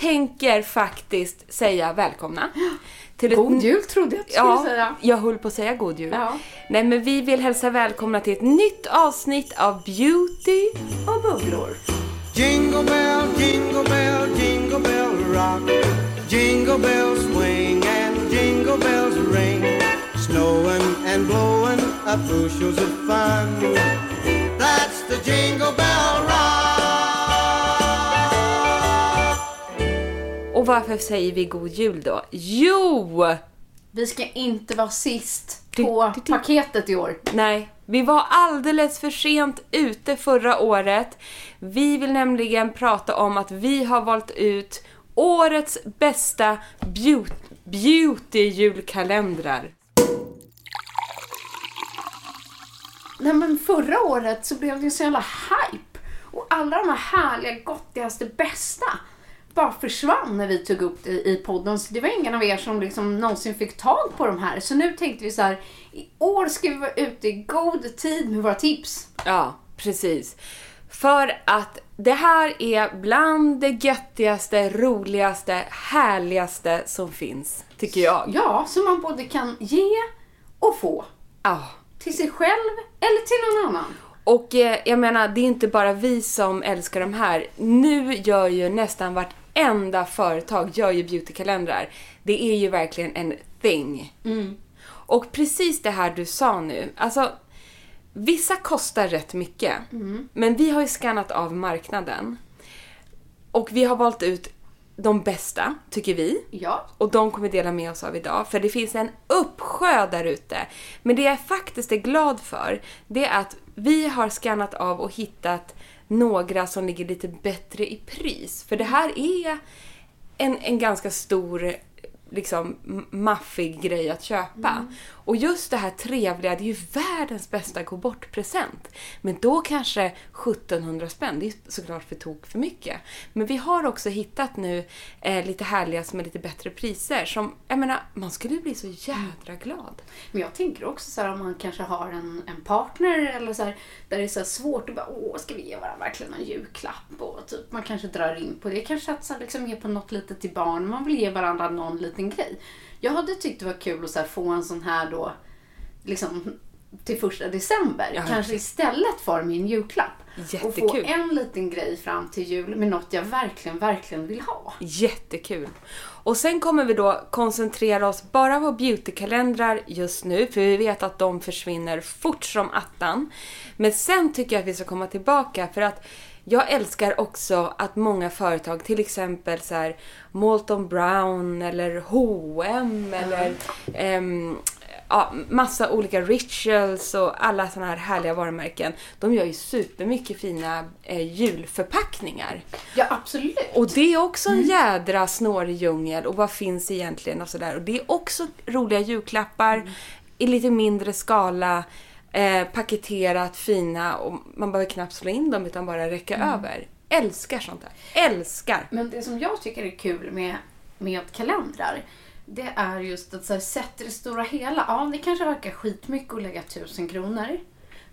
tänker faktiskt säga välkomna. Till God jul trodde jag att du skulle Ja, säga. jag höll på att säga god jul. Ja. Nej, men vi vill hälsa välkomna till ett nytt avsnitt av Beauty Och bubblor. Jingle bell, jingle bell, jingle bell rock. Jingle bells swing and jingle bells ring. Snowing and blowing up bushels of fun. That's the jingle bell rock. Och varför säger vi god jul då? Jo! Vi ska inte vara sist på paketet i år. Nej, vi var alldeles för sent ute förra året. Vi vill nämligen prata om att vi har valt ut årets bästa beauty, beauty-julkalendrar. Nej men förra året så blev det ju så jävla hype. Och alla de här härliga, gottigaste, bästa bara försvann när vi tog upp det i podden. Så det var ingen av er som liksom någonsin fick tag på de här. Så nu tänkte vi så här, i år ska vi vara ute i god tid med våra tips. Ja, precis. För att det här är bland det göttigaste, roligaste, härligaste som finns, tycker jag. Ja, som man både kan ge och få. Ja. Till sig själv eller till någon annan. Och eh, jag menar, det är inte bara vi som älskar de här. Nu gör ju nästan vartenda företag gör ju beautykalendrar. Det är ju verkligen en thing. Och precis det här du sa nu, alltså vissa kostar rätt mycket. Men vi har ju skannat av marknaden. Och vi har valt ut de bästa, tycker vi. Ja. Och de kommer vi dela med oss av idag, för det finns en uppsjö där ute. Men det jag faktiskt är glad för, det är att vi har skannat av och hittat några som ligger lite bättre i pris. För det här är en, en ganska stor liksom maffig grej att köpa. Och just det här trevliga, det är ju världens bästa gå bort-present. Men då kanske 1700 spänn, det är såklart för tok för mycket. Men vi har också hittat nu eh, lite härliga som är lite bättre priser. Som, jag menar, man skulle ju bli så jädra glad. Men jag tänker också så här om man kanske har en, en partner eller så här, där det är så här svårt att bara åh, ska vi ge varandra verkligen en julklapp? Och typ, man kanske drar in på det. Kanske att så här, liksom ge på något litet till barn. Man vill ge varandra någon liten grej. Jag hade tyckt det var kul att så få en sån här då, liksom till första december. Ja, kanske istället för min julklapp. Och få Jättekul. en liten grej fram till jul med något jag verkligen, verkligen vill ha. Jättekul! Och sen kommer vi då koncentrera oss bara på beautykalendrar just nu, för vi vet att de försvinner fort som attan. Men sen tycker jag att vi ska komma tillbaka för att jag älskar också att många företag, till exempel så här Molton Brown eller H&M eller ehm, ja, massa olika rituals och alla såna här härliga varumärken. De gör ju supermycket fina eh, julförpackningar. Ja, absolut. Och det är också en jädra snårig djungel och vad finns egentligen och sådär. Och det är också roliga julklappar i lite mindre skala, eh, paketerat, fina och man behöver knappt slå in dem utan bara räcka över. Älskar sånt här. Älskar! Men det som jag tycker är kul med, med kalendrar, det är just att så här, sett i det stora hela, ja det kanske verkar skitmycket att lägga tusen kronor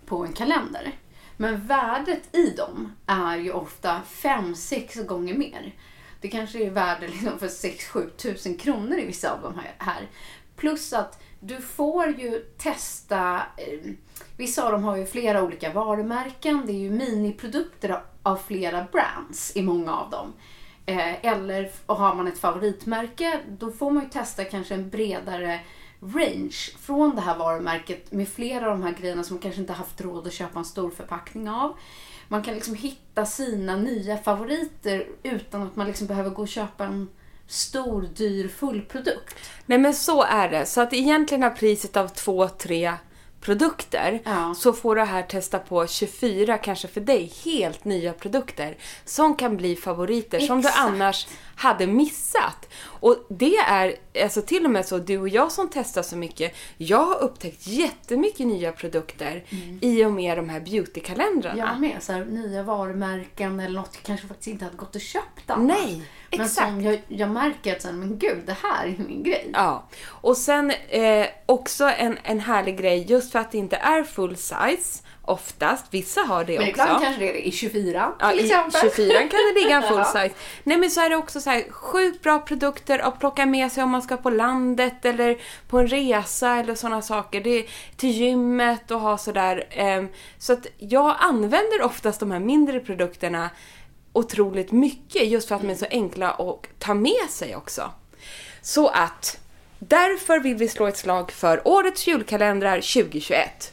på en kalender. Men värdet i dem är ju ofta fem sex gånger mer. Det kanske är värde liksom för 6-7 tusen kronor i vissa av de här, här. Plus att du får ju testa, eh, vissa av dem har ju flera olika varumärken, det är ju miniprodukter av- flera brands i många av dem. Eh, eller har man ett favoritmärke, då får man ju testa kanske en bredare range från det här varumärket med flera av de här grejerna som man kanske inte haft råd att köpa en stor förpackning av. Man kan liksom hitta sina nya favoriter utan att man liksom behöver gå och köpa en stor, dyr fullprodukt. Nej men så är det. Så att egentligen har priset av två, tre produkter Ja. så får du här testa på 24, kanske för dig, helt nya produkter som kan bli favoriter som du Exakt. annars hade missat. Och det är alltså till och med så, du och jag som testar så mycket, jag har upptäckt jättemycket nya produkter i och med de här beautykalendrarna. Jag med, så här, nya varumärken eller något jag kanske faktiskt inte hade gått och köpt annars. Nej. Men Exakt. som jag, jag märker att sen, men gud, det här är min grej. Ja, och sen eh, också en, en härlig grej just för att det inte är full size oftast. Vissa har det Men också. ibland kanske det är i 24 Ja, till i exempel. 24 kan det ligga en full size. Nej men så är det också så här sjukt bra produkter att plocka med sig om man ska på landet eller på en resa eller sådana saker. Det är till gymmet och ha sådär. ehm, Så att jag använder oftast de här mindre produkterna otroligt mycket just för att de är så enkla att ta med sig också. Så att därför vill vi slå ett slag för årets julkalendrar 2021.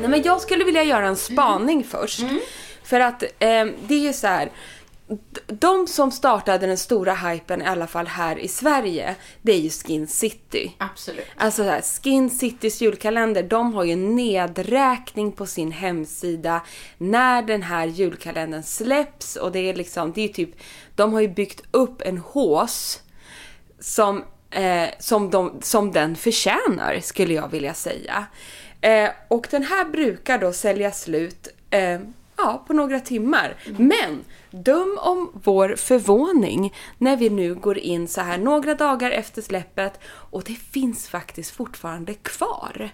Nej, men jag skulle vilja göra en spaning först. För att eh, det är ju så här. De som startade den stora hypen, i alla fall här i Sverige, det är ju Skin City. Absolut. Alltså så här, Skin Citys julkalender, de har ju nedräkning på sin hemsida när den här julkalendern släpps och det är liksom, det är typ, de har ju byggt upp en hås som, eh, som, de, som den förtjänar, skulle jag vilja säga. Eh, och den här brukar då sälja slut eh, ja, på några timmar. Men döm om vår förvåning när vi nu går in så här några dagar efter släppet och det finns faktiskt fortfarande kvar.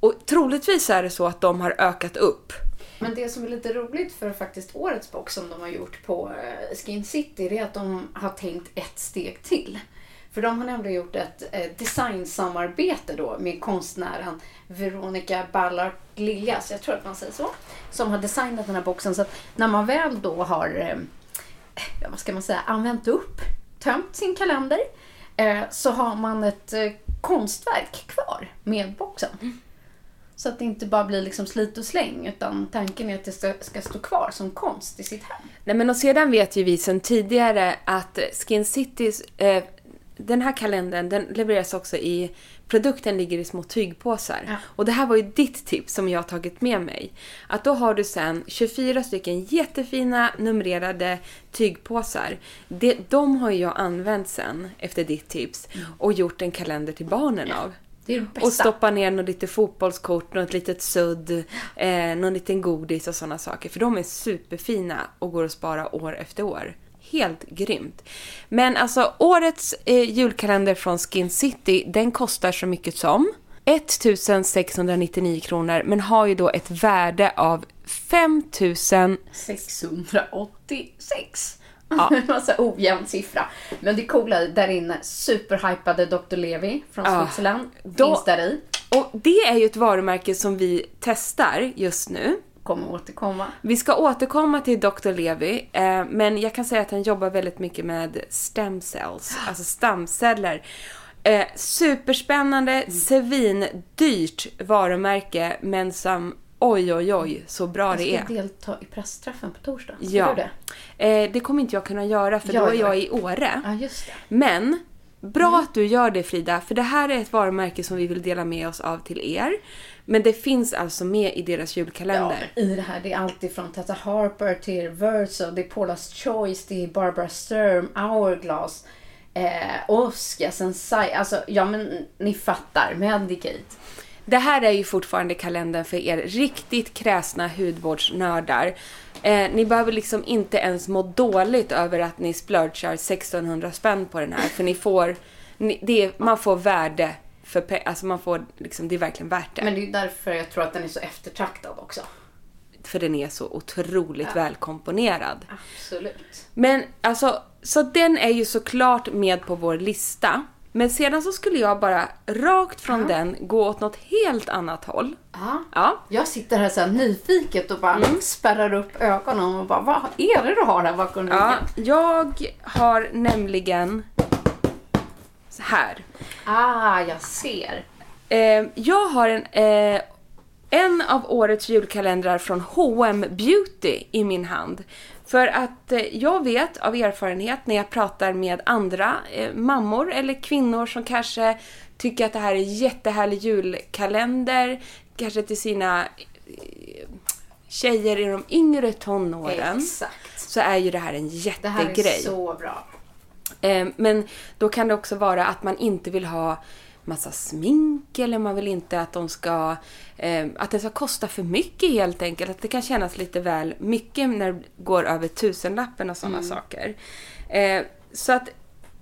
Och troligtvis är det så att de har ökat upp. Men det som är lite roligt för faktiskt årets box som de har gjort på eh, Skin City det är att de har tänkt ett steg till. För de har nämligen gjort ett eh, designsamarbete då med konstnären Veronica Ballard Liljas, jag tror att man säger så, som har designat den här boxen. Så att när man väl då har, eh, vad ska man säga, använt upp, tömt sin kalender, eh, så har man ett eh, konstverk kvar med boxen. Så att det inte bara blir liksom slit och släng utan tanken är att det ska, ska stå kvar som konst i sitt hem. Nej men och sedan vet ju vi sedan tidigare att Skin Citys, eh, den här kalendern den levereras också i, produkten ligger i små tygpåsar. Ja. Och det här var ju ditt tips som jag har tagit med mig. Att då har du sen 24 stycken jättefina numrerade tygpåsar. Det, de har jag använt sen efter ditt tips och gjort en kalender till barnen av. Det det. Och stoppa ner något lite fotbollskort, något litet sudd, eh, någon liten godis och sådana saker. För de är superfina och går att spara år efter år. Helt grymt. Men alltså årets eh, julkalender från Skin City, den kostar så mycket som 1699 kronor men har ju då ett värde av 5000 686. Ja. en massa ojämn siffra. Men det coola där inne, superhypade Dr. Levi från Ja. Switzerland. Finns där i. Och det är ju ett varumärke som vi testar just nu. Kommer återkomma. Vi ska återkomma till Dr. Levi, eh, men jag kan säga att han jobbar väldigt mycket med stem cells, alltså stamceller. Eh, superspännande, svindyrt varumärke, men som oj, oj, oj, så bra Jag det ska är. delta i pressträffen på torsdag. Ska Ja. du det? Eh, det kommer inte jag kunna göra, för Jag då är jag i Åre. Ja, just det. Men bra att du gör det Frida, för det här är ett varumärke som vi vill dela med oss av till er. Men det finns alltså med i deras Ja, julkalender. men i det här, det är allt ifrån Tata Harper till Verso, det är Paula's Choice, det är Barbara Sturm, Hourglass, eh, Oscar, Sensai. Alltså, ja men ni fattar. Medicate. Det här är ju fortfarande kalendern för er riktigt kräsna hudvårdsnördar. Eh, ni behöver liksom inte ens må dåligt över att ni splurchar 1600 spänn på den här. För ni får, ni, det man får värde för Alltså man får liksom, det är verkligen värt det. Men det är ju därför jag tror att den är så eftertraktad också. För den är så otroligt välkomponerad. Absolut. Men alltså, så den är ju såklart med på vår lista. Men sedan så skulle jag bara rakt från den gå åt något helt annat håll. Ja. Ja. Jag sitter här så här nyfiket och bara spärrar upp ögonen och bara vad är det du har här bakom Ja, ryggen? jag har nämligen så här. Ah, jag ser. Eh, jag har en, eh, en av årets julkalendrar från H&M Beauty i min hand. För att eh, jag vet av erfarenhet när jag pratar med andra eh, mammor eller kvinnor som kanske tycker att det här är jättehärlig julkalender, kanske till sina eh, tjejer i de yngre tonåren. Exakt. Så är ju det här en Det jättegrej. här är så bra. Eh, Men då kan det också vara att man inte vill ha massa smink eller man vill inte att de ska eh, att det ska kosta för mycket helt enkelt. Att det kan kännas lite väl mycket när det går över tusenlappen och sådana saker. Eh, så att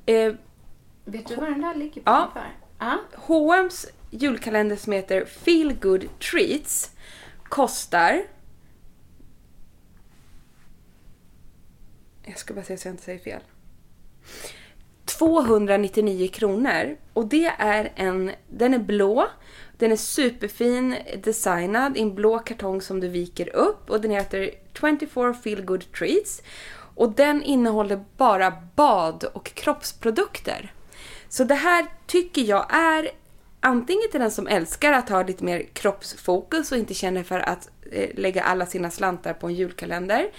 eh, Vet du vad den där ligger på Ja. ungefär? Ja. H&M's julkalender som heter Feel Good Treats kostar... Jag ska bara se så jag inte säger fel. 299 kronor. Och det är en... Den är blå. Den är superfin designad i en blå kartong som du viker upp. Och den heter 24 Feel Good Treats. Och den innehåller bara bad och kroppsprodukter. Så det här tycker jag är antingen till den som älskar att ha lite mer kroppsfokus och inte känner för att eh, lägga alla sina slantar på en julkalender.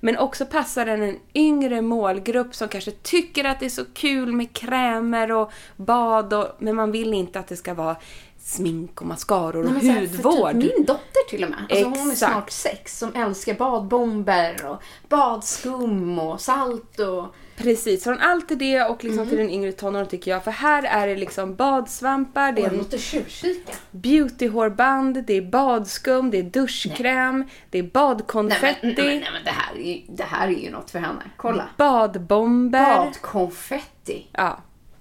Men också passar den en yngre målgrupp som kanske tycker att det är så kul med krämer och bad och, men man vill inte att det ska vara smink och mascaror och Nej, här, hudvård. Typ min dotter till och med. Alltså hon är Exakt. snart sex som älskar badbomber och badskum och salt och... Precis, från allt till det och liksom till den yngre tonåren tycker jag. För här är det liksom badsvampar, det är måste tjuvkika. beautyhårband, det är badskum, det är duschkräm, det är Nej badkonfetti, nej, men, nej, men det, här är, ju- det här är ju något för henne. Kolla. badbomber. Badkonfetti. Ja,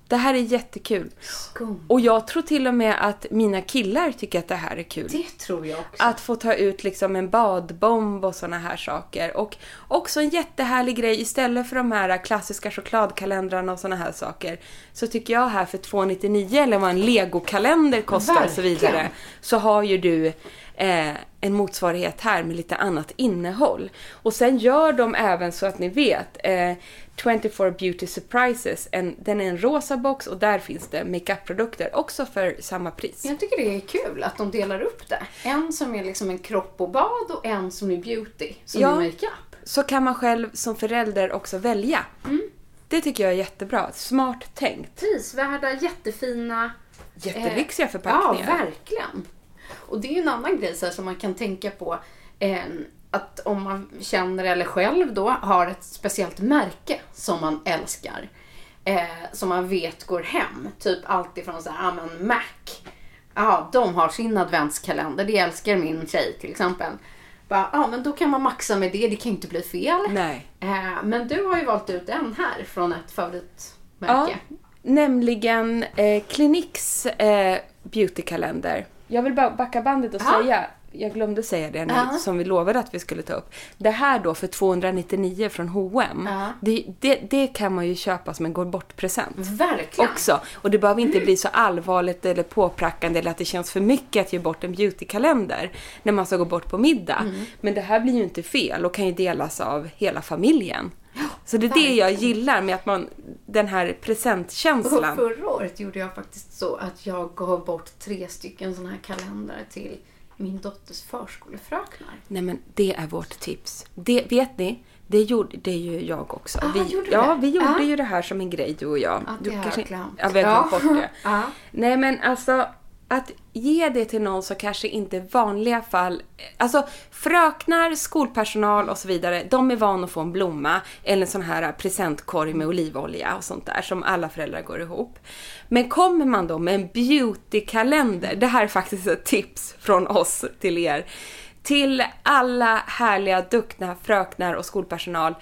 det här är jättekul. Skum. Och jag tror till och med att mina killar tycker att det här är kul. Det tror jag också. Att få ta ut liksom en badbomb och såna här saker. Och också en jättehärlig grej istället för de här klassiska chokladkalendrarna och såna här saker. Så tycker jag här för 299 eller vad en legokalender kostar och så vidare. Verkligen. Så har ju du eh, en motsvarighet här med lite annat innehåll. Och sen gör de även så att ni vet eh, 24 Beauty Surprises. En, den är en rosa box och där finns det makeup-produkter också för samma pris. Jag tycker det är kul att de delar upp det. En som är liksom en kropp och bad och en som är beauty, som Ja. är makeup. så kan man själv som förälder också välja. Det tycker jag är jättebra. Smart tänkt. Prisvärda, jättefina. Jättelyxiga Eh, förpackningar. Ja, verkligen. Och det är ju en annan grej så här, som man kan tänka på. Eh, att om man känner eller själv då har ett speciellt märke som man älskar. Eh, som man vet går hem. Typ allt ifrån så här, ja men Mac. Ja, de har sin adventskalender. Det älskar min tjej till exempel. Bara, Ja, men då kan man maxa med det. Det kan inte bli fel. Nej. Eh, men du har ju valt ut en här från ett Ja, favoritmärke. nämligen eh, Cliniques eh, beautykalender. Jag vill bara backa bandet och Ja. säga, jag glömde säga det nu, Ja. som vi lovade att vi skulle ta upp. Det här då för 299 från H&M. Det, det, det kan man ju köpa som en gå bort-present. Verkligen. också. Och det behöver inte bli så allvarligt eller påprackande eller att det känns för mycket att ge bort en beautykalender när man ska gå bort på middag. Men det här blir ju inte fel och kan ju delas av hela familjen. Så det är det jag gillar med att man, den här Och presentkänslan. förra året gjorde jag faktiskt så att jag gav bort tre stycken såna här kalendrar till min dotters förskolefröknar. Nej men det är vårt tips. Det, vet ni? Det gjorde det ju jag också. Ah, vi, gjorde ja, det? vi gjorde Ah. ju det här som en grej, du och jag. Ja, du har jag. Ja, vi har glömt bort det. Nej, men alltså att ge det till någon som kanske inte i vanliga fall... Alltså fröknar, skolpersonal och så vidare, de är vana att få en blomma eller en sån här presentkorg med olivolja och sånt där som alla föräldrar går ihop. Men kommer man då med en beautykalender, det här är faktiskt ett tips från oss till er, till alla härliga, duktiga fröknar och skolpersonal.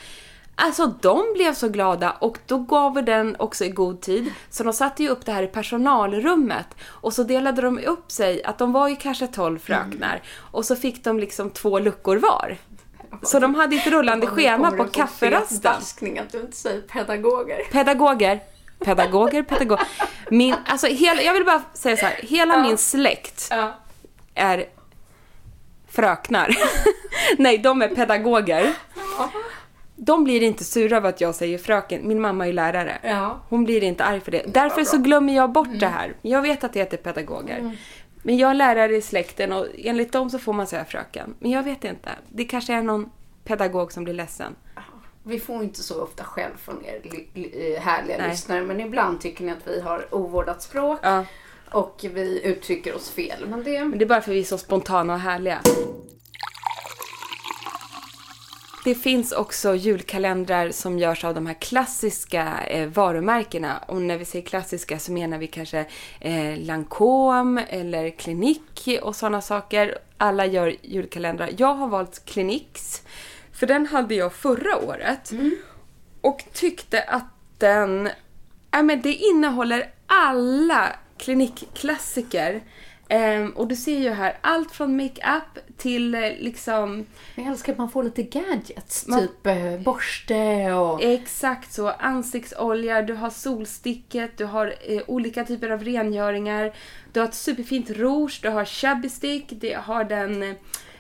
Alltså de blev så glada och då gav vi den också i god tid. Så de satte ju upp det här i personalrummet och så delade de upp sig, att de var ju kanske 12 fröknar och så fick de liksom två luckor var. Så de hade ett rullande schema på kafferasten. Att du inte säger pedagoger. Pedagoger. Pedagoger, pedagoger. Min, alltså hela, jag vill bara säga så här, hela min släkt Ja. är fröknar. Nej, de är pedagoger. De blir inte sura över att jag säger fröken. Min mamma är lärare. Ja. Hon blir inte arg för det. Därför så glömmer jag bort det här. Jag vet att det heter pedagoger. Men jag är lärare i släkten och enligt dem så får man säga fröken. Men jag vet inte. Det kanske är någon pedagog som blir ledsen. Vi får inte så ofta skäll från er eh, härliga Nej. lyssnare men ibland tycker ni att vi har ovårdat språk Ja. och vi uttrycker oss fel. Men det... Men det är bara för att vi är så spontana och härliga. Det finns också julkalendrar som görs av de här klassiska eh, varumärkena. Och när vi säger klassiska så menar vi kanske eh, Lancôme eller Clinique och sådana saker. Alla gör julkalendrar. Jag har valt Cliniques, för den hade jag förra året. Och tyckte att den... Ja, men det innehåller alla klinikklassiker. Ehm, och du ser ju här allt från makeup till eh, liksom Jag älskar att man får lite gadgets. Man- Typ eh, borste och... exakt så ansiktsolja, du har solsticket, du har eh, olika typer av rengöringar, du har ett superfint rouge, du har chubby stick, det har den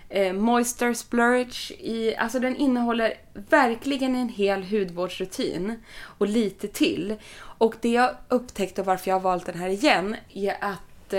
eh, moisture splurge i, alltså den innehåller verkligen en hel hudvårdsrutin och lite till. Och det jag upptäckte och varför jag har valt den här igen är att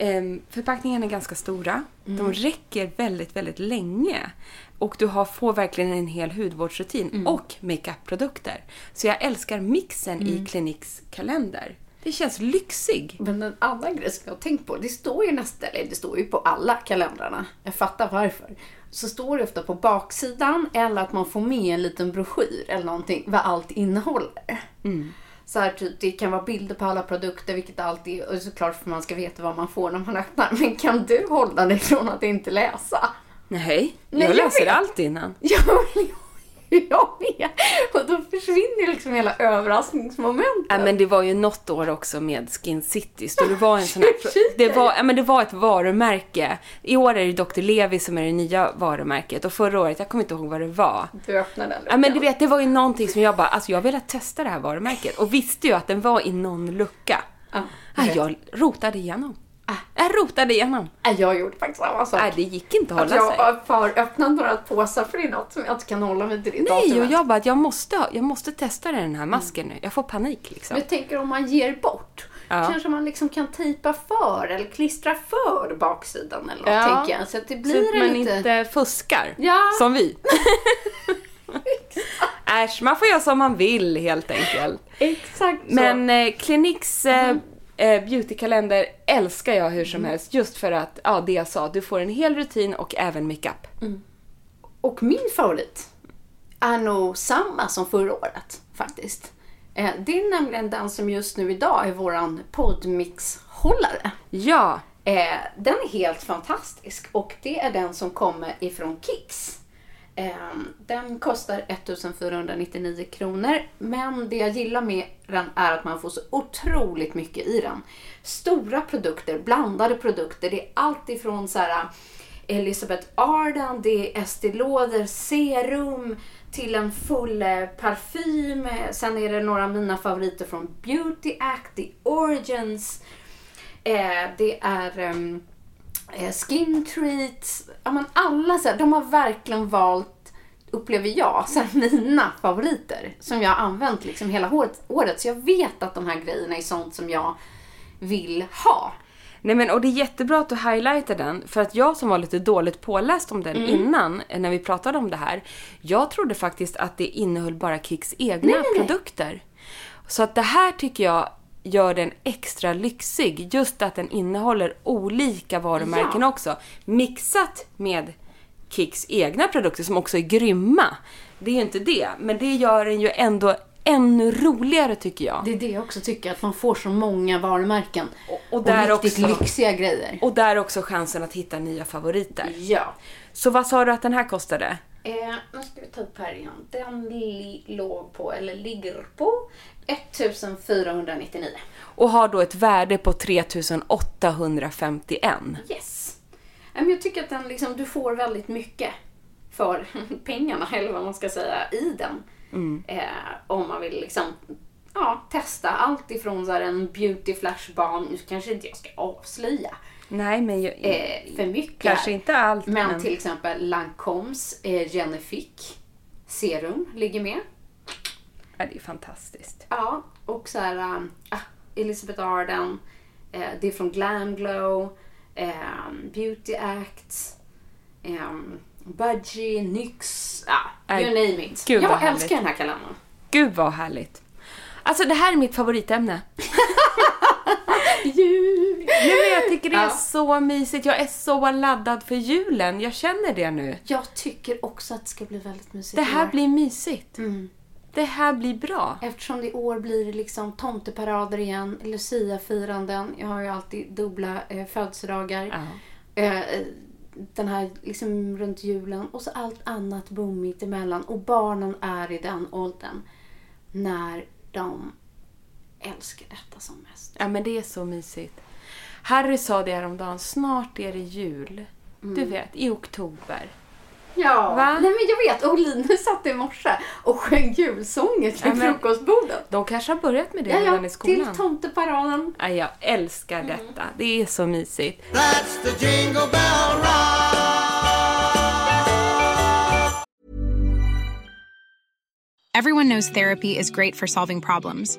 ehm, förpackningarna är ganska stora. De räcker väldigt, väldigt länge. Och du har, får verkligen en hel hudvårdsrutin och makeup-produkter. Så jag älskar mixen i Cliniques kalender. Det känns lyxig. Men en annan grej som jag har tänkt på, det står ju nästan, eller det står ju på alla kalendrarna. Jag fattar varför. Så står det ofta på baksidan eller att man får med en liten broschyr eller någonting vad allt innehåller. Så här, typ, det kan vara bilder på alla produkter, vilket allt är. Såklart för man ska veta vad man får när man öppnar. Men kan du hålla dig från att inte läsa? Nej, Nej, jag jag läser vet. allt innan. Ja, jag med. Och då försvinner liksom hela överraskningsmomentet. Ja, men det var ju något år också med Skin City. Så det var en sån här, det var, ja, men det var ett varumärke. I år är det Dr. Levi som är det nya varumärket. Och förra året, jag kommer inte ihåg vad det var. Du öppnar den Ja men du vet, det var ju någonting som jag bara, alltså jag ville testa det här varumärket och visste ju att den var i någon lucka. Ja, Ja, jag rotade igenom. Jag rotade igenom. Nej, Jag gjorde faktiskt samma sak. Nej, det gick inte att Att hålla jag sig. har har öppnat några påsar för det är något som jag inte kan hålla mig till Nej, och jag bara, att jag måste, jag måste testa den här masken nu. Jag får panik liksom. Men jag tänker om man ger bort. Ja. Kanske man liksom kan tejpa för eller klistra för baksidan eller något Ja. tänker jag. Så att det Så blir att man lite... inte fuskar. Ja. Som vi. Äsch, man får göra som man vill helt enkelt. Exakt så. Men eh, Cliniques eh, eh, beautykalender älskar jag hur som helst. Just för att, ja det jag sa, du får en hel rutin och även makeup. Och min favorit är nog samma som förra året faktiskt. Eh, Det är nämligen den som just nu idag är våran poddmix-hållare. Ja, Eh, den är helt fantastisk och det är den som kommer ifrån Kicks. Ehm, den kostar 1499 kronor men det jag gillar med den är att man får så otroligt mycket i den. Stora produkter, blandade produkter. Det är allt ifrån så här eh, Elizabeth Arden, det är Estée Lauder serum till en full eh, parfym. Sen är det några av mina favoriter från Beauty Act, The Origins. Eh, det är ehm, Skin Treats. Ja, men alla så här, de har verkligen valt, upplever jag, så mina favoriter. Som jag har använt liksom hela året. Så jag vet att de här grejerna är sånt som jag vill ha. Nej men och det är jättebra att du highlightar den, för att jag som var lite dåligt påläst om den Mm. innan, eh, när vi pratade om det här, jag trodde faktiskt att det innehöll bara Kicks egna produkter. Så att det här tycker jag gör den extra lyxig, just att den innehåller olika varumärken Ja. också, mixat med Kicks egna produkter som också är grymma. Det är ju inte det, men det gör den ju ändå ännu roligare tycker jag. Det är det jag också tycker, att man får så många varumärken. Och- och där riktigt också- lyxiga grejer. Och där också chansen att hitta nya favoriter. Ja. Så vad sa du att den här kostade? Eh, nu ska vi ta upp här igen. Den li- låg på, eller ligger på, 1499. Och har då ett värde på 3851. Yes. Men jag tycker att den liksom, du får väldigt mycket för pengarna, eller vad man ska säga, i den. Eh, om man vill liksom ja, testa allt ifrån så här en beauty flashbahn, nu kanske inte jag ska avslöja Nej, men jag, eh, för mycket. kanske inte allt. Men, Men, till exempel Lancoms eh, Genifique serum ligger med. ja, det är fantastiskt. Ja, och så här, ah, Elizabeth Arden, eh, det är från Glam Glow, ehm, Beauty Act, um, Budgie, Nyx, ja, you name it. gud, jag älskar härligt. den här kalendern. Gud vad härligt. Alltså det här är mitt favoritämne. Jul! Nej, men jag tycker det är Ja. så mysigt. Jag är så laddad för julen. Jag känner det nu. Jag tycker också att det ska bli väldigt mysigt Det här blir mysigt. Mm. Det här blir bra. Eftersom det i år blir det liksom tomteparader igen, Lucia-firanden. Jag har ju alltid dubbla eh, födelsedagar. Ja. Eh, den här liksom runt julen och så allt annat bommigt emellan. Och barnen är i den åldern när de älskar detta som mest. Ja, men det är så mysigt. Harry sa det häromdagen, snart är det jul. Du vet, i oktober. Ja, Va? nej men jag vet. Och Linus satt i morse och sjöng julsånger Ja, till men- frukostbordet. De kanske har börjat med det Ja, redan ja, i skolan. till tomteparaden. Ja, jag älskar detta. Det är så mysigt. That's the Jingle Bell Rock. Everyone knows therapy is great for solving problems,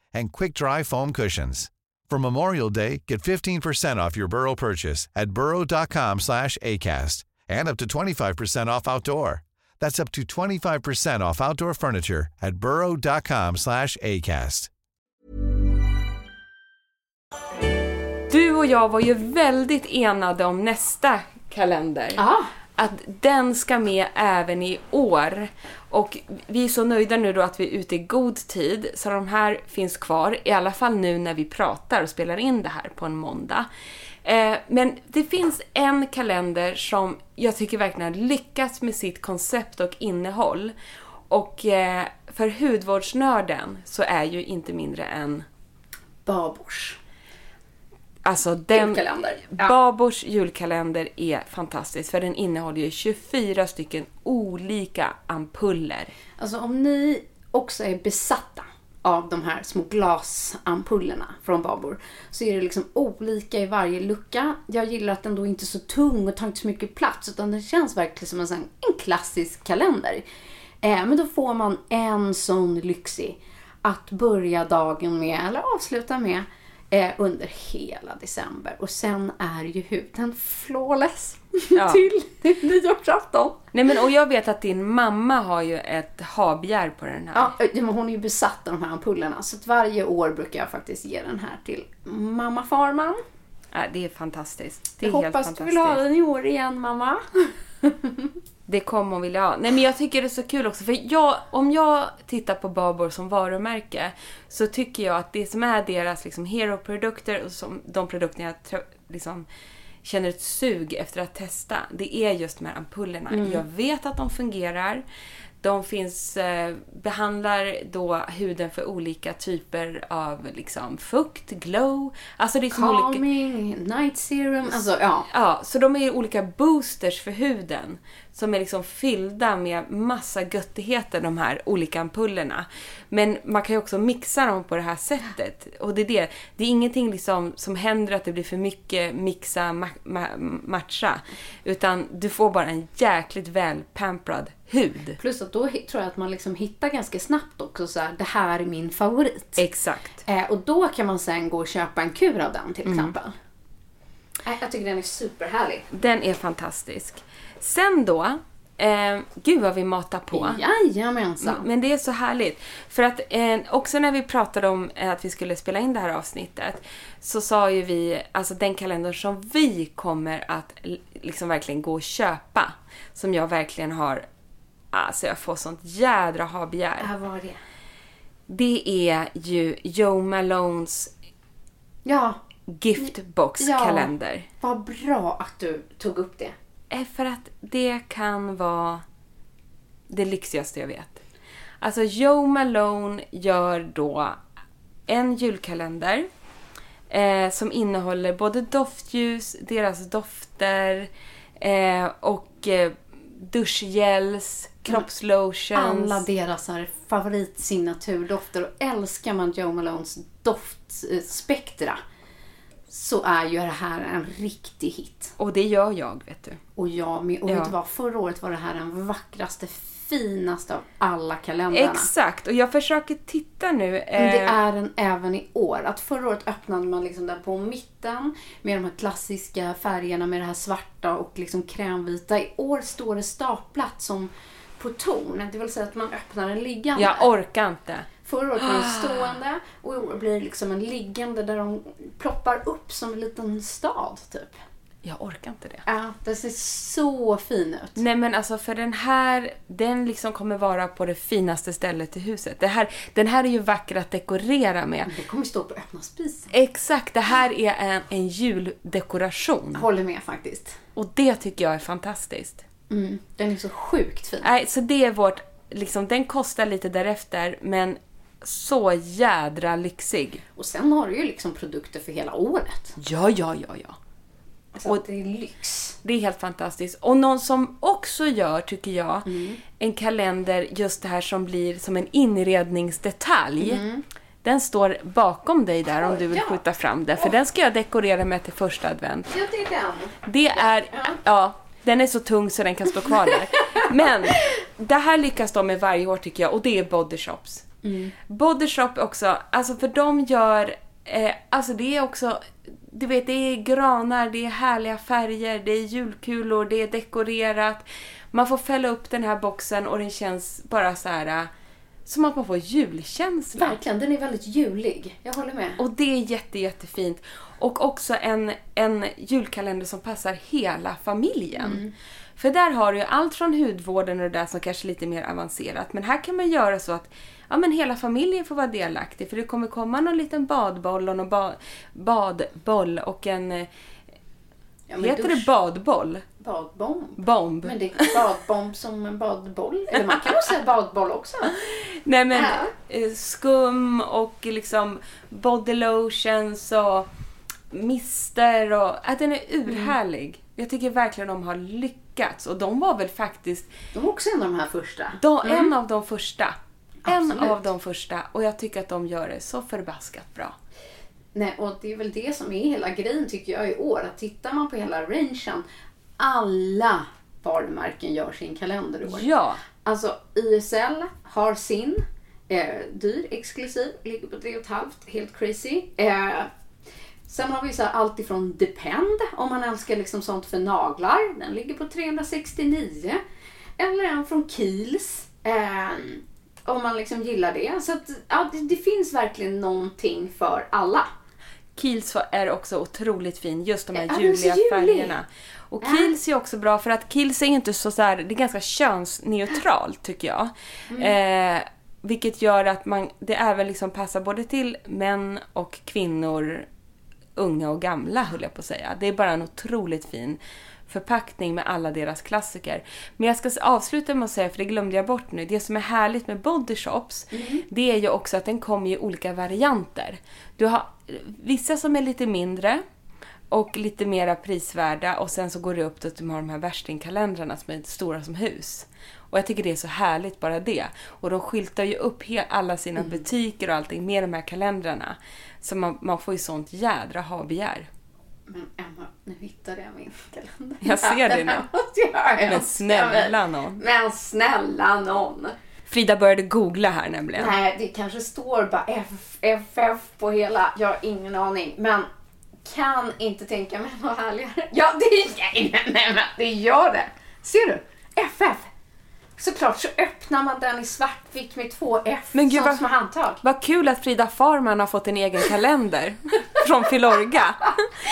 and quick-dry foam cushions. For Memorial Day, get 15% off your Burrow purchase at burrow.com/acast and up to 25% off outdoor. That's up to 25% off outdoor furniture at burrow.com/acast. Du och jag var ju väldigt enade om nästa kalender. Ja. Att den ska med även i år. Och vi är så nöjda nu då att vi är ute i god tid, så de här finns kvar. I alla fall nu när vi pratar och spelar in det här på en måndag. Eh, men det finns en kalender som jag tycker verkligen har lyckats med sitt koncept och innehåll. Och eh, för hudvårdsnörden så är ju inte mindre än Babors. Alltså den... Julkalender. Ja. Babors julkalender är fantastisk för den innehåller ju 24 stycken olika ampuller. Alltså om ni också är besatta av de här små glasampullerna från Babor så är det liksom olika i varje lucka. Jag gillar att den då inte är så tung och tar inte så mycket plats utan den känns verkligen som en, sån, en klassisk kalender. Eh, men då får man en sån lyxig att börja dagen med eller avsluta med eh, under hela december. Och sen är ju huden flawless Ja. till nyårsafton. Nej men och jag vet att din mamma har ju ett habegär på den här. Ja, men hon är ju besatt av de här ampullerna. Så att varje år brukar jag faktiskt ge den här till mamma Farman. Ja, det är fantastiskt. Det är Jag hoppas du vill ha den i år igen mamma. Det kommer hon vilja ha. Nej men jag tycker det är så kul också för jag, om jag tittar på Babor som varumärke så tycker jag att det som är deras liksom hero-produkter och som, de produkter jag liksom känner ett sug efter att testa, det är just de här ampullerna. Jag vet att de fungerar. De finns, eh, behandlar då huden för olika typer av liksom fukt, glow. Alltså det är som olika... Calming, night serum, alltså ja. Ja, så de är olika boosters för huden. Som är liksom fyllda med massa göttigheter, de här olika ampullerna. Men man kan ju också mixa dem på det här sättet. Och det är det. Det är ingenting liksom som händer att det blir för mycket mixa, ma- ma- matcha. Utan du får bara en jäkligt väl pamprad hud. Plus att då tror jag att man liksom hittar ganska snabbt också så här, det här är min favorit. Exakt. Eh, och då kan man sen gå och köpa en kur av den Mm. till exempel. Eh, jag tycker den är superhärlig. Den är fantastisk. Sen då, eh, gud vad vi matar på. Jajamensan. Men det är så härligt. För att eh, också när vi pratade om eh, att vi skulle spela in det här avsnittet så sa ju vi, alltså den kalender som vi kommer att liksom verkligen gå och köpa. Som jag verkligen har, alltså jag får sånt jädra ha-begär. Här var det. Det är ju Joe Malones Ja, giftbox-kalender. vad bra att du tog upp det. är för att det kan vara det lyxigaste jag vet. Alltså Joe Malone gör då en julkalender eh, som innehåller både doftljus, deras dofter eh, och eh, duschgels, kroppslotions. Alla deras här favoritsignaturdofter och älskar man Joe Malones doftspektra så är ju det här en riktig hit. Och det gör jag, vet du. Och jag med. Och Ja. vet du vad? Förra året var det här den vackraste, finaste av alla kalendrarna. Exakt, och jag försöker titta nu. Men det eh, är den även i år. Att förra året öppnade man liksom där på mitten med de här klassiska färgerna med det här svarta och liksom krämvita. I år står det staplat som på torn. Det vill säga att man öppnar den liggande. Jag orkar inte. Förra året var den stående och i år blir det liksom en liggande där de ploppar upp som en liten stad typ. Jag orkar inte det. Ja, den ser så fin ut. Nej men alltså för den här, den liksom kommer vara på det finaste stället i huset. Det här, den här är ju vacker att dekorera med. Det kommer stå på öppna spisen. Exakt, det här är en, en juldekoration. Håller med faktiskt. Och det tycker jag är fantastiskt. Mm, den är så sjukt fin. Nej, så det är vårt, liksom den kostar lite därefter men så jädra lyxig. Och sen har du ju liksom produkter för hela året. Ja, ja, ja, ja. Så Och- det är lyx. Det är helt fantastiskt. Och någon som också gör, tycker jag, en kalender just det här som blir som en inredningsdetalj. Den står bakom dig där om du vill Ja. skjuta fram den. För den ska jag dekorera med till första advent. Ja, det är den. Det är, ja, den är så tung så den kan stå kvar där. Men det här lyckas de med varje år tycker jag och det är Body Shops. Body Shop också, alltså för de gör, eh, alltså det är också, du vet det är granar, det är härliga färger, det är julkulor, det är dekorerat. Man får fälla upp den här boxen och den känns bara så här eh, som att man får julkänsla. Verkligen, den är väldigt julig. Jag håller med. Och det är jätte, jättefint. Och också en, en julkalender som passar hela familjen. För där har du ju allt från hudvården och det där som kanske är lite mer avancerat. Men här kan man göra så att ja, men hela familjen får vara delaktig. För det kommer komma någon liten badboll och någon ba badboll och en... eh, Ja, heter dusch- det badboll? Badbomb. Bomb? Men det är badbomb som en badboll. Eller man kan nog säga badboll också. Nej men Ja. eh, skum och liksom body lotions och mister och... Ja, den är urhärlig. Jag tycker verkligen de har lyckats och de var väl faktiskt De är också en av de här första. de, en av de första. En Absolut. av de första och jag tycker att de gör det så förbaskat bra. Nej, och det är väl det som är hela grejen tycker jag i år. Att tittar man på hela rangen, alla varumärken gör sin kalender i år. Ja, Alltså ISL har sin, eh, dyr, exklusiv, ligger på 3,5, helt crazy. Eh, sen har vi så allt ifrån Depend, om man älskar liksom sånt för naglar, den ligger på 369. Eller en från Kiehl's, eh, om man liksom gillar det. Så att, ja, det, det finns verkligen någonting för alla. Kiehl's är också otroligt fin, just de här Ja, julig. färgerna. Och Kiehl's är också bra för att Kiehl's är inte så, så här, det är ganska könsneutralt tycker jag. Mm. Eh, vilket gör att man, det även liksom passar både till män och kvinnor, unga och gamla höll jag på att säga. Det är bara en otroligt fin förpackning med alla deras klassiker. Men jag ska avsluta med att säga, för det glömde jag bort nu, det som är härligt med body shops, det är ju också att den kommer i olika varianter. Du har vissa som är lite mindre och lite mera prisvärda och sen så går det upp till att de har de här värstingkalendrarna som är stora som hus. Och jag tycker det är så härligt bara det. Och de skyltar ju upp alla sina butiker och allting med de här kalendrarna. Så man, man får ju sånt jädra ha-begär. Men Emma, nu hittade jag min kalender. Jag ser det nu. Men snälla nån. Men snälla någon. Frida började googla här nämligen. Nej, det kanske står bara FF på hela. Jag har ingen aning. Men kan inte tänka mig något härligare. Ja, det, nej, nej, nej, men det gör det. Ser du? FF. Såklart så öppnar man den i svartvitt med två F Men gud, som vad- små handtag. Vad kul att Frida Farman har fått en egen kalender från Filorga.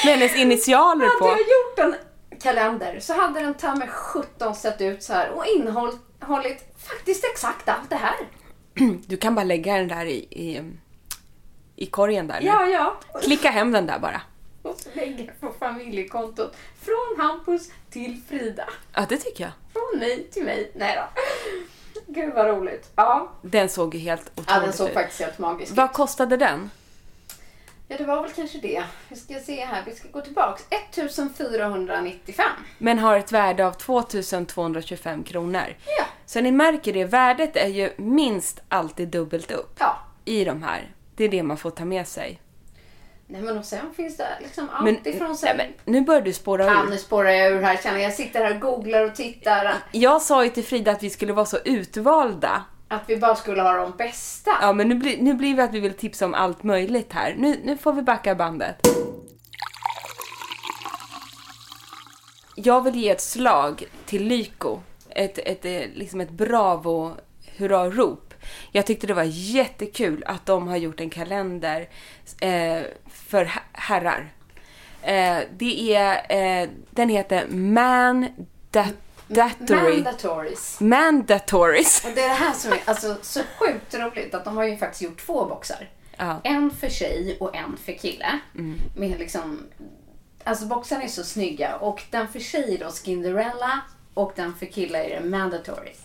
Med hennes initialer Hade på. jag gjort en kalender så hade den ta med 17 sett ut så här och innehållit faktiskt exakt allt det här. Du kan bara lägga den där i, i, i korgen där. Ja, ja. Klicka hem den där bara. Och så lägger jag på familjekontot. Från Hampus till Frida. Ja, det tycker jag. Från mig till mig. Nej då. Gud vad roligt. Ja, Den såg ju helt otroligt ja den såg ut. faktiskt helt magisk ut. Vad kostade den? Ja, det var väl kanske det. Vi ska se här. Vi ska gå tillbaks. 1495. Men har ett värde av 2225 kronor. Ja. Så ni märker det, värdet är ju minst alltid dubbelt upp Ja. i de här. Det är det man får ta med sig. Nej men och sen finns det liksom allt Men, ifrån nej, sen... men nu börjar du spåra Ja, ur. nu spårar jag ur här känner jag. Jag sitter här och googlar och tittar. Jag sa ju till Frida att vi skulle vara så utvalda. Att vi bara skulle ha de bästa. Ja, men nu, blir nu blir vi att vi vill tipsa om allt möjligt här. Nu, nu får vi backa bandet. Jag vill ge ett slag till Lyko. Ett, ett, eh, liksom ett bravo hurra-rop. Jag tyckte det var jättekul att de har gjort en kalender eh, för herrar. Eh, det är, eh, den heter Man Dat- Datory. Mandatories. Mandatories. Och det är det här som är alltså, så sjukt roligt att de har ju faktiskt gjort två boxar. Ja. En för tjej och en för kille. Med liksom, alltså boxarna är så snygga och den för tjej är då Skinderella och den för killar är det Mandatories.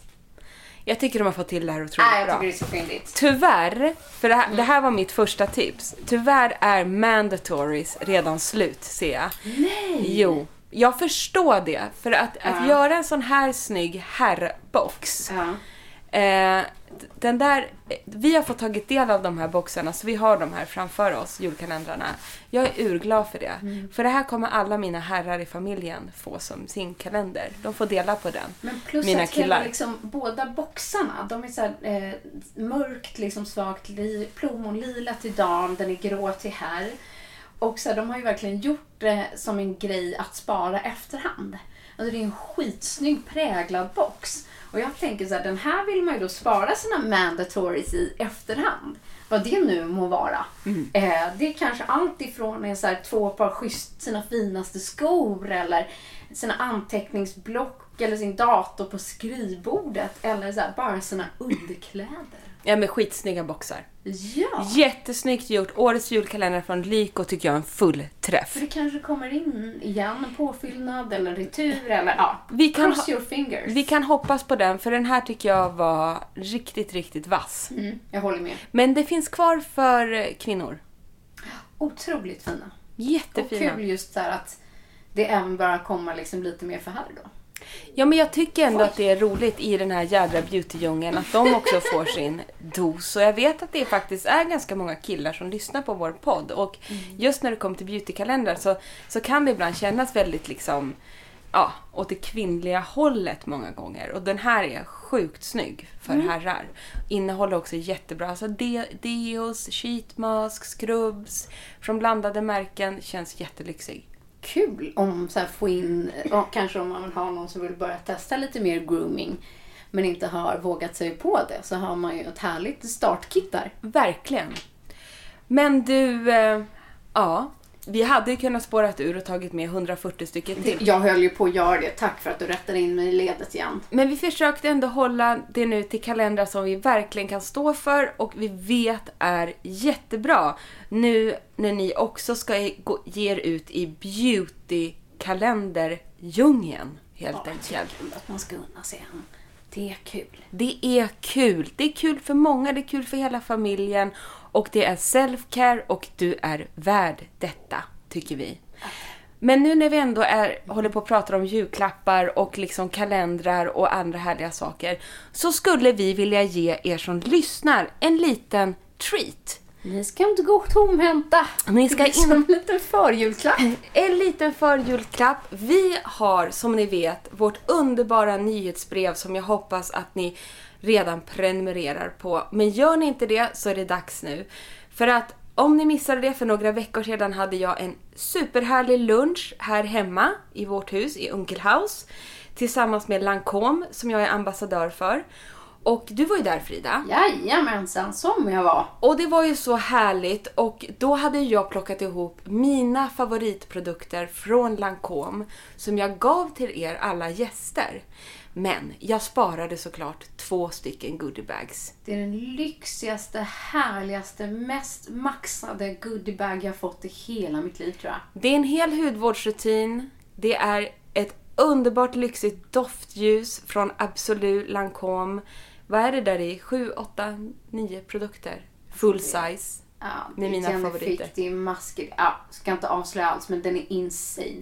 Jag tycker de har fått till det här otroligt Nej, jag bra. tycker det är så fyndigt. Tyvärr, för det här, det här var mitt första tips. Tyvärr är mandatories redan slut, ser jag. Nej! Jo. Jag förstår det, för att, att göra en sån här snygg herrbox. Ja. Eh, den där, vi har fått tagit del av de här boxarna, så vi har de här framför oss, julkalendrarna. Jag är urglad för det. Mm. För det här kommer alla mina herrar i familjen få som sin kalender. De får dela på den. Men plus mina att hela, killar. liksom, båda boxarna, de är så här, eh, mörkt, liksom svagt li, plommonlila till dam, den är grå till här. Och så här, de har ju verkligen gjort det som en grej att spara efterhand. Alltså det är en skitsnygg präglad box. Och jag tänker så här, den här vill man ju då spara sina mandatories i efterhand. Vad det nu må vara. Eh, det är kanske allt ifrån en så här, två par schysst, sina finaste skor eller sina anteckningsblock eller sin dator på skrivbordet eller så här, bara sina underkläder. Ja, med skitsnygga boxar. Ja! Jättesnyggt gjort. Årets julkalender från Lyko tycker jag är en full träff. För det kanske kommer in igen en påfyllnad eller retur eller ja. Vi kan Cross your fingers. Vi kan hoppas på den, för den här tycker jag var riktigt, riktigt vass. Mm, jag håller med. Men det finns kvar för eh, kvinnor. Otroligt fina. Och Jättefina. kul just här att det även bara kommer liksom lite mer för här då. Ja, men jag tycker ändå att det är roligt i den här jädra beautydjungeln att de också får sin dos. Och jag vet att det faktiskt är ganska många killar som lyssnar på vår podd. Och just när det kommer till beautykalendrar så, så kan det ibland kännas väldigt liksom, ja, åt det kvinnliga hållet många gånger. Och den här är sjukt snygg för herrar. Innehåller också jättebra, alltså de, deos, sheet mask, scrubs från blandade märken. Känns jättelyxig. Kul om så här få in, och kanske om man vill ha någon som vill börja testa lite mer grooming men inte har vågat sig på det så har man ju ett härligt startkit där. Verkligen. Men du, eh, ja, vi hade kunnat spårat ur och tagit med 140 stycken till. Jag höll ju på att göra det. Tack för att du rättade in mig i ledet igen. Men vi försökte ändå hålla det nu till kalendrar som vi verkligen kan stå för och vi vet är jättebra. Nu när ni också ska ge er ut i beautykalenderdjungeln helt enkelt. Kul att man ska unna sig en. Det är kul. Det är kul. Det är kul för många, det är kul för hela familjen och det är self-care och du är värd detta, tycker vi. Men nu när vi ändå är, håller på att prata om julklappar och liksom kalendrar och andra härliga saker så skulle vi vilja ge er som lyssnar en liten treat. Ni ska inte gå tomhänta. Ni ska Det är som in- en liten förjulklapp. En liten förjulklapp. Vi har, som ni vet, vårt underbara nyhetsbrev som jag hoppas att ni redan prenumererar på. Men gör ni inte det så är det dags nu. För att om ni missade det, för några veckor sedan hade jag en superhärlig lunch här hemma i vårt hus i Unkelhaus tillsammans med Lancome som jag är ambassadör för. Och du var ju där Frida. Jajamensan, som jag var. Och det var ju så härligt och då hade jag plockat ihop mina favoritprodukter från Lancome som jag gav till er alla gäster. Men jag sparade såklart två stycken goodiebags. Det är den lyxigaste, härligaste, mest maxade goodiebag jag fått i hela mitt liv tror jag. Det är en hel hudvårdsrutin. Det är ett underbart lyxigt doftljus från Absolut Lancome. Vad är det där i? 7, 8, 9 produkter. Full size. Ja, Med mina favoriter. Fick, det är masker. Ja, ska inte avslöja alls men den är insane.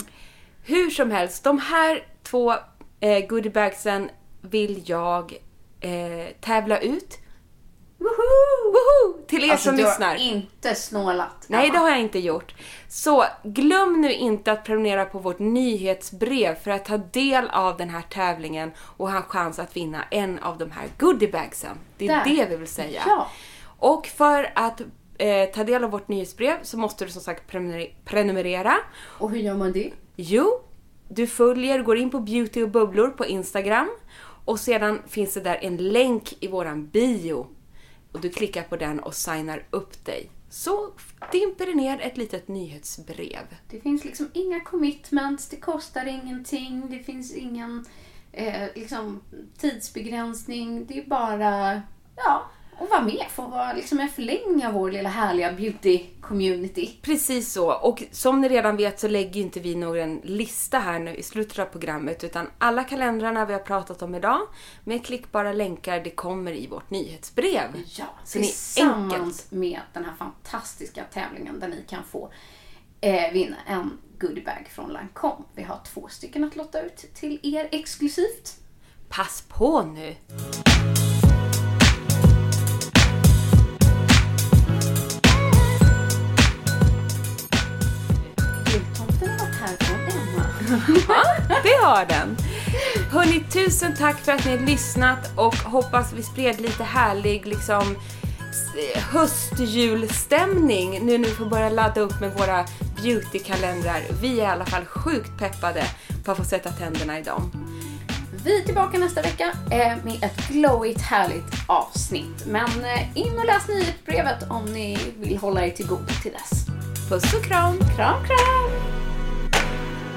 Hur som helst, de här två eh, goodiebagsen vill jag eh, tävla ut. Woho! Woho! Till er Alltså som du lyssnar. har inte snålat. Nej, det har jag inte gjort. Så glöm nu inte att prenumerera på vårt nyhetsbrev för att ta del av den här tävlingen och ha en chans att vinna en av de här goodiebagsen. Det är Där. det vi vill säga. Ja. Och för att eh, ta del av vårt nyhetsbrev så måste du som sagt prenumer- prenumerera. Och hur gör man det? Jo, du följer, går in på Beauty och bubblor på Instagram och sedan finns det där en länk i våran bio. Och du klickar på den och signar upp dig. Så dimper det ner ett litet nyhetsbrev. Det finns liksom inga commitments, det kostar ingenting, det finns ingen eh, liksom, tidsbegränsning. Det är bara ja, att vara med, få vara liksom en förlängning av vår lilla härliga beauty-community. Precis så. Och som ni redan vet så lägger inte vi någon lista här nu i slutet av programmet utan alla kalendrarna vi har pratat om idag med klickbara länkar, det kommer i vårt nyhetsbrev. Ja, så ni tillsammans enkelt med den här fantastiska tävlingen där ni kan få eh, vinna en goodiebag från Lancome. Vi har två stycken att lotta ut till er exklusivt. Pass på nu! Ja, Det har den! Hörni, tusen tack för att ni har lyssnat och hoppas vi spred lite härlig liksom höstjulstämning nu när vi får börja ladda upp med våra beautykalendrar. Vi är i alla fall sjukt peppade på att få sätta tänderna i dem. Vi är tillbaka nästa vecka eh, med ett glowigt härligt avsnitt. Men eh, in och läs nyhetsbrevet om ni vill hålla er till godo till dess. Puss och kram! Kram, kram!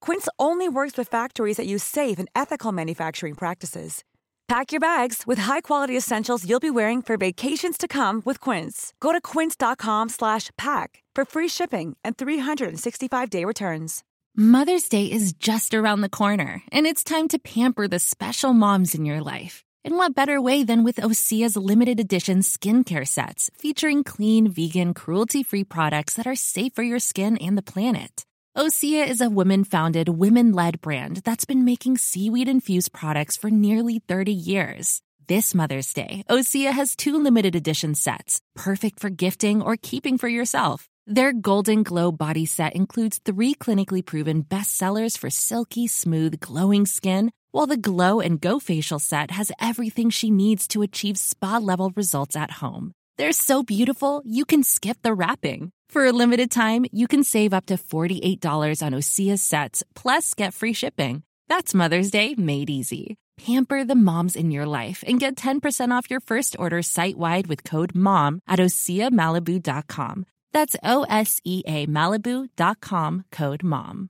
Quince only works with factories that use safe and ethical manufacturing practices. Pack your bags with high-quality essentials you'll be wearing for vacations to come with Quince. Go to quince.com/pack for free shipping and 365-day returns. Mother's Day is just around the corner, and it's time to pamper the special moms in your life. And what better way than with Osea's limited edition skincare sets featuring clean, vegan, cruelty free products that are safe for your skin and the planet? Osea is a women founded, women led brand that's been making seaweed infused products for nearly 30 years. This Mother's Day, Osea has two limited edition sets, perfect for gifting or keeping for yourself. Their Golden Glow body set includes three clinically proven bestsellers for silky smooth, glowing skin, while the Glow and Go facial set has everything she needs to achieve spa level results at home. They're so beautiful, you can skip the wrapping. For a limited time, you can save up to $48 on Osea sets, plus get free shipping. That's Mother's Day made easy. Pamper the moms in your life and get 10% off your first order site wide with code MOM at OseaMalibu.com. That's O S E A Malibu.com code MOM.